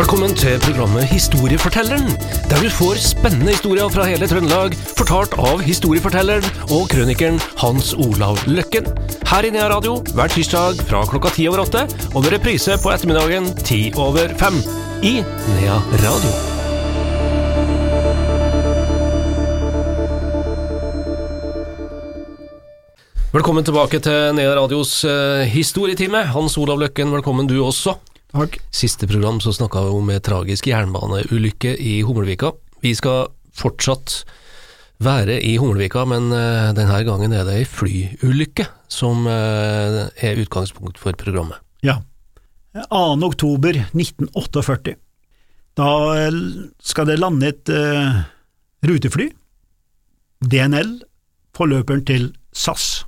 Velkommen til programmet Historiefortelleren, der du får spennende historier fra hele Trøndelag, fortalt av historiefortelleren og krønikeren Hans Olav Løkken. Her i Nea Radio hver tirsdag fra klokka ti over åtte, og med reprise på ettermiddagen ti over fem. I Nea Radio. Velkommen tilbake til Nea Radios eh, historietime. Hans Olav Løkken, velkommen du også. Takk. Siste program så snakka vi om en tragisk jernbaneulykke i Hummelvika. Vi skal fortsatt være i Hummelvika, men eh, denne gangen er det ei flyulykke som eh, er utgangspunkt for programmet. Ja. 2. oktober 1948. Da eh, skal det lande et uh, rutefly, DNL, forløperen til SAS.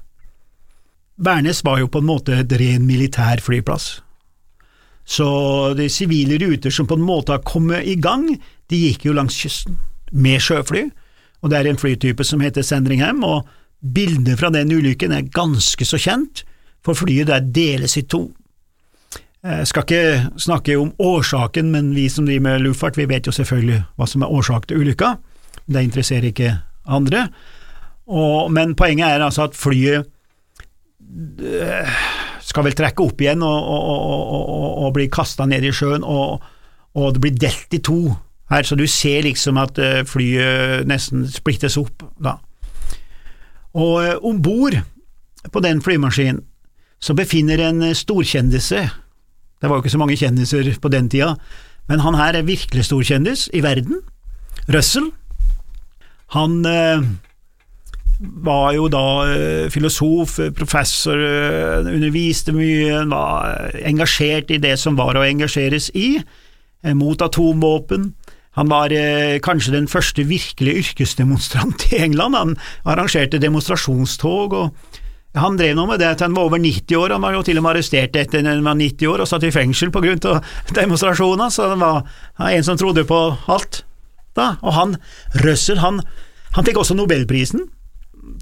Værnes var jo på en måte et ren militær flyplass. Så de sivile ruter som på en måte har kommet i gang, de gikk jo langs kysten, med sjøfly, og det er en flytype som heter Sandringham, og bildet fra den ulykken er ganske så kjent, for flyet der deles i to. Jeg skal ikke snakke om årsaken, men vi som driver med luftfart, vi vet jo selvfølgelig hva som er årsak til ulykka, det interesserer ikke andre, og, men poenget er altså at flyet øh, skal vel trekke opp igjen og, og, og, og bli kasta ned i sjøen, og, det blir delt i to her, så du ser liksom at øh, flyet nesten splittes opp da. Og uh, om bord på den flymaskinen så befinner en storkjendise Det var jo ikke så mange kjendiser på den tida, men han her er virkelig storkjendis i verden. Russell. Han var jo da uh, filosof, professor, uh, underviste mye, var engasjert i det som var å engasjeres i, mot atomvåpen. Han var eh, kanskje den første virkelig yrkesdemonstrant i England. Han arrangerte demonstrasjonstog, og han drev nå med det til han var over 90 år. Han var jo til og med arrestert etter han var 90 år og satt i fengsel på grunn av demonstrasjoner, så det var en som trodde på alt. Da. Og han, Russell, han, han fikk også nobelprisen.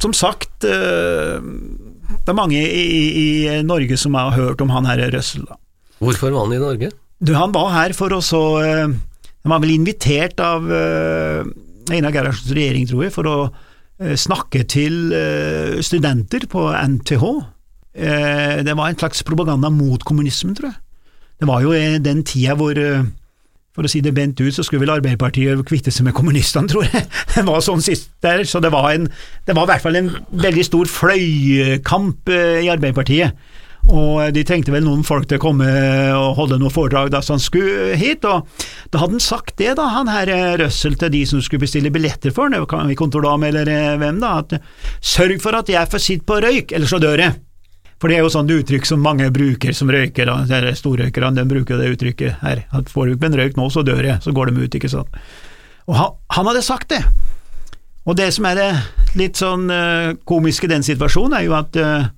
Som sagt, eh, det er mange i, i, Norge som har hørt om han her Røssel. Hvorfor var han i Norge? Du, han var her for å så Han var vel invitert av uh, Einar Gerhardsens regjering, tror jeg, for å snakke til studenter på NTH. det var en slags propaganda mot kommunismen, tror jeg. Det var jo den tida hvor for å si det bent ut, så skulle vel Arbeiderpartiet kvitte seg med kommunistene, tror jeg. Det var sånn sist der, så det var, en, det var i hvert fall en veldig stor fløykamp i Arbeiderpartiet. Og de trengte vel noen folk til å komme og holde noe foredrag da så han skulle hit, og da hadde han sagt det, da, han her Røssel, til de som skulle bestille billetter for han, i Kontordam eller hvem da, at sørg for at jeg får sitte på røyk, ellers så dør jeg. For det er jo sånn uttrykk som mange bruker som røyker, da, storrøykerne, de bruker det uttrykket her, at får du ikke en røyk nå, så dør jeg, så går de ut, ikke sant. Og han, han hadde sagt det. Og det som er det litt sånn uh, komiske i den situasjonen, er jo at uh,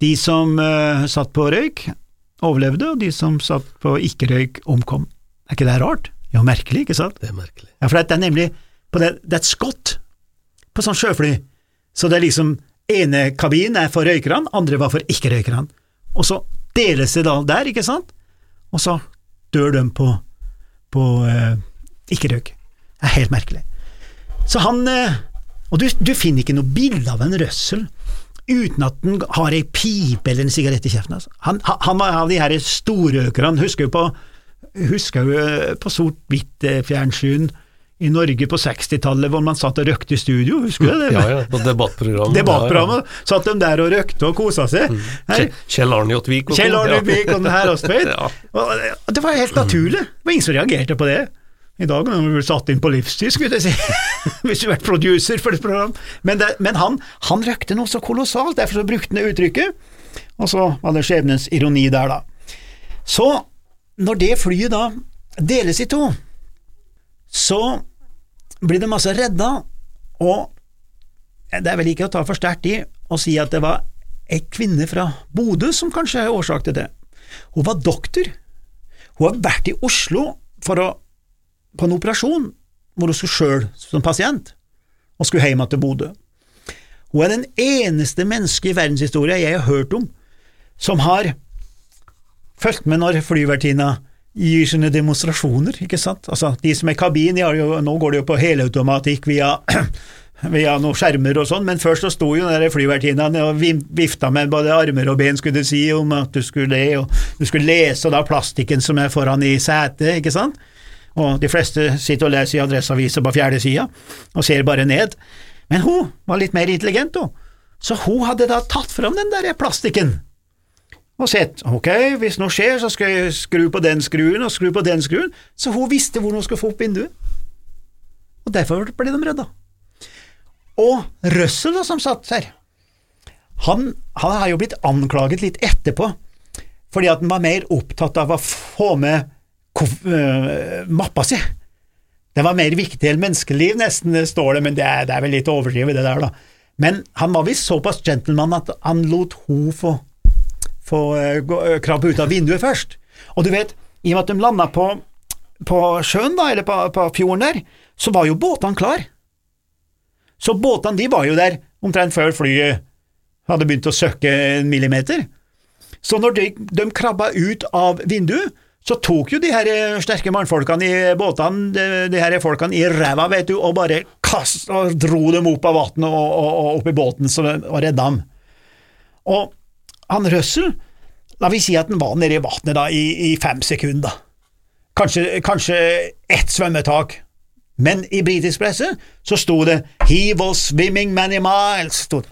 de som uh, satt på røyk, overlevde, og de som satt på ikke-røyk, omkom. Er ikke det rart? Ja, merkelig, ikke sant? Det er merkelig. Ja, for det er nemlig på det, det er et skott på sånn sjøfly, så det er liksom ene kabinen er for røykerne, andre var for ikke-røykerne. Og så deles det da der, ikke sant? Og så dør de på, på eh, ikke-røyk. Det er helt merkelig. Så han eh, Og du, du, finner ikke noe bilde av en røssel uten at han har ei pipe eller en sigarett i kjeften. Altså. Han, han, var av de her storrøykerne. Husker jo på, husker jo på sort-hvitt-fjernsyn i Norge på 60-tallet hvor man satt og røkte i studio, husker du det? Ja, ja, på debattprogrammet. Debattprogrammet, ja, ja. Satt de der og røkte og kosa seg. Her. Kjell Arne Jåtvik og Kjell Arne Jåtvik og den her Astveit. ja. Det var helt naturlig, det var ingen som reagerte på det. I dag når du satt inn på livstid, skulle jeg si, hvis du har vært producer for et program. Men, det, men han, han, røkte noe så kolossalt, derfor så brukte han det uttrykket, og så var det skjebnens ironi der, da. Så, når det flyet da deles i to, så blir det masse redda, og det er vel ikke å ta for sterkt i å si at det var ei kvinne fra Bodø som kanskje er årsak til det. Hun var doktor. Hun har vært i Oslo for å, på en operasjon hvor hun skulle sjøl som pasient, og skulle hjem til Bodø. Hun er den eneste mennesket i verdenshistoria jeg har hørt om som har fulgt med når flyvertinna gir sine demonstrasjoner, ikke sant. Altså, de som er kabin, jo, nå går det jo på helautomatikk via via noen skjermer og sånn, men først så sto jo den flyvertinnen og vifta med både armer og ben, skulle du si, om at du skulle le, og du skulle lese da plastikken som er foran i setet, ikke sant, og de fleste sitter og leser i Adresseavisa på fjerde sida, og ser bare ned, men hun var litt mer intelligent, hun, så hun hadde da tatt fram den der plastikken, og sett, ok, hvis noe skjer, så skal jeg skru på den skruen og skru på den skruen, så hun visste hvor hun skulle få opp vinduet, og derfor ble de redda. Og Russell, da, som satt her, han, han har jo blitt anklaget litt etterpå, fordi at han var mer opptatt av å få med uh, mappa si. Det var mer viktig enn menneskeliv, nesten, står det, men det er, det er vel litt overdrevet, det der, da. Men han var visst såpass gentleman at han lot hun få, få uh, krabbe ut av vinduet først. Og du vet, i og med at de landa på, på sjøen, da, eller på, på fjorden der, så var jo båtene klar. Så båtene de var jo der omtrent før flyet hadde begynt å søkke en millimeter. Så når de, de krabba ut av vinduet, så tok jo de her sterke mannfolkene i båtene de, de her folkene i ræva, vet du, og bare kast, og dro dem opp av vannet og, og, og, opp i båten så, og redda dem. Og han Russell, la vi si at han var nede i vannet i, i, fem sekunder. Kanskje, kanskje ett svømmetak. Men i britisk presse så sto det 'He was swimming many miles'. Stod.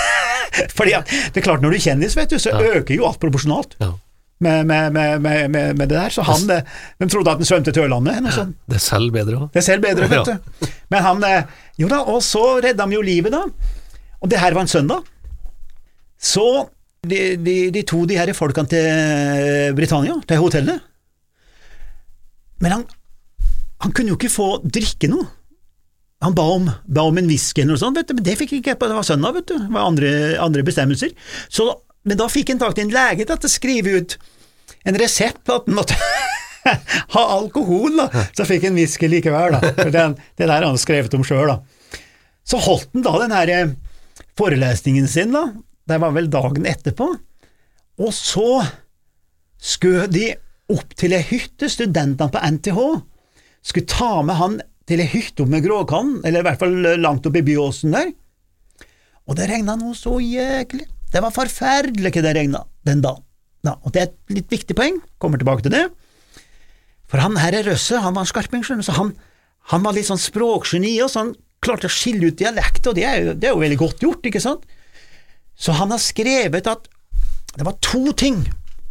Fordi at, det er klart, når du er kjendis, vet du, så ja. øker jo alt proporsjonalt. Ja. Med, med, med, med, det der. Så han De eh, trodde at han svømte til Ørlandet. Det er selv bedre òg. Det er selv bedre, vet du. Men han eh, Jo da, og så redda han jo livet, da. Og det her var en søndag. Så de, de, de to de her folkene til Britannia, til hotellet Men han han kunne jo ikke få drikke noe. Han ba om, ba om en whisky eller noe sånt, vet du, men det fikk ikke jeg på, det var søndag, vet du, det var andre, andre bestemmelser. Så, men da fikk han tak i en lege til å skrive ut en resept på at han måtte ha alkohol, da. Så fikk han whisky likevel, da. Det, det der han skrevet om sjøl, da. Så holdt han da den her eh, forelesningen sin, da. Det var vel dagen etterpå. Og så skjøt de opp til ei hytte, studentene på NTH skulle ta med han til ei hytte oppe med Gråkann, eller i hvert fall langt oppe i Byåsen der. Og det regna noe så jæklig. Det var forferdelig ikke det regna den dagen. Ja, og det er et litt viktig poeng, kommer tilbake til det. For han her er Røsse, han var en skarping, så han, han var litt sånn språkgeni, og så han klarte å skille ut dialekt, og det er, jo, det er jo veldig godt gjort, ikke sant? Så han har skrevet at det var to ting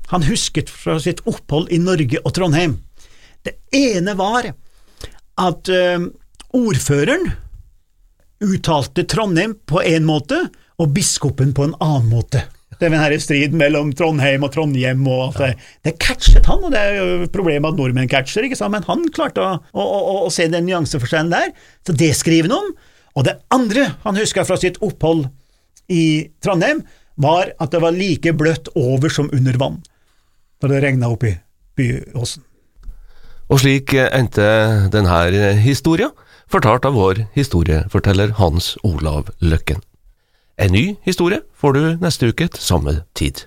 han husket fra sitt opphold i Norge og Trondheim. Det ene var at uh, ordføreren uttalte Trondheim på én måte, og biskopen på en annen måte. Det er denne striden mellom Trondheim og Trondhjem og alt det. Det catchet han, og det er jo problemet at nordmenn catcher, ikke sant? men han klarte å, å, å, å se den nyanseforskjellen der, så det skriver han om. Og det andre han huska fra sitt opphold i Trondheim, var at det var like bløtt over som under vann når det regna opp i Byåsen. Og slik endte denne historia, fortalt av vår historieforteller Hans Olav Løkken. En ny historie får du neste uke til samme tid.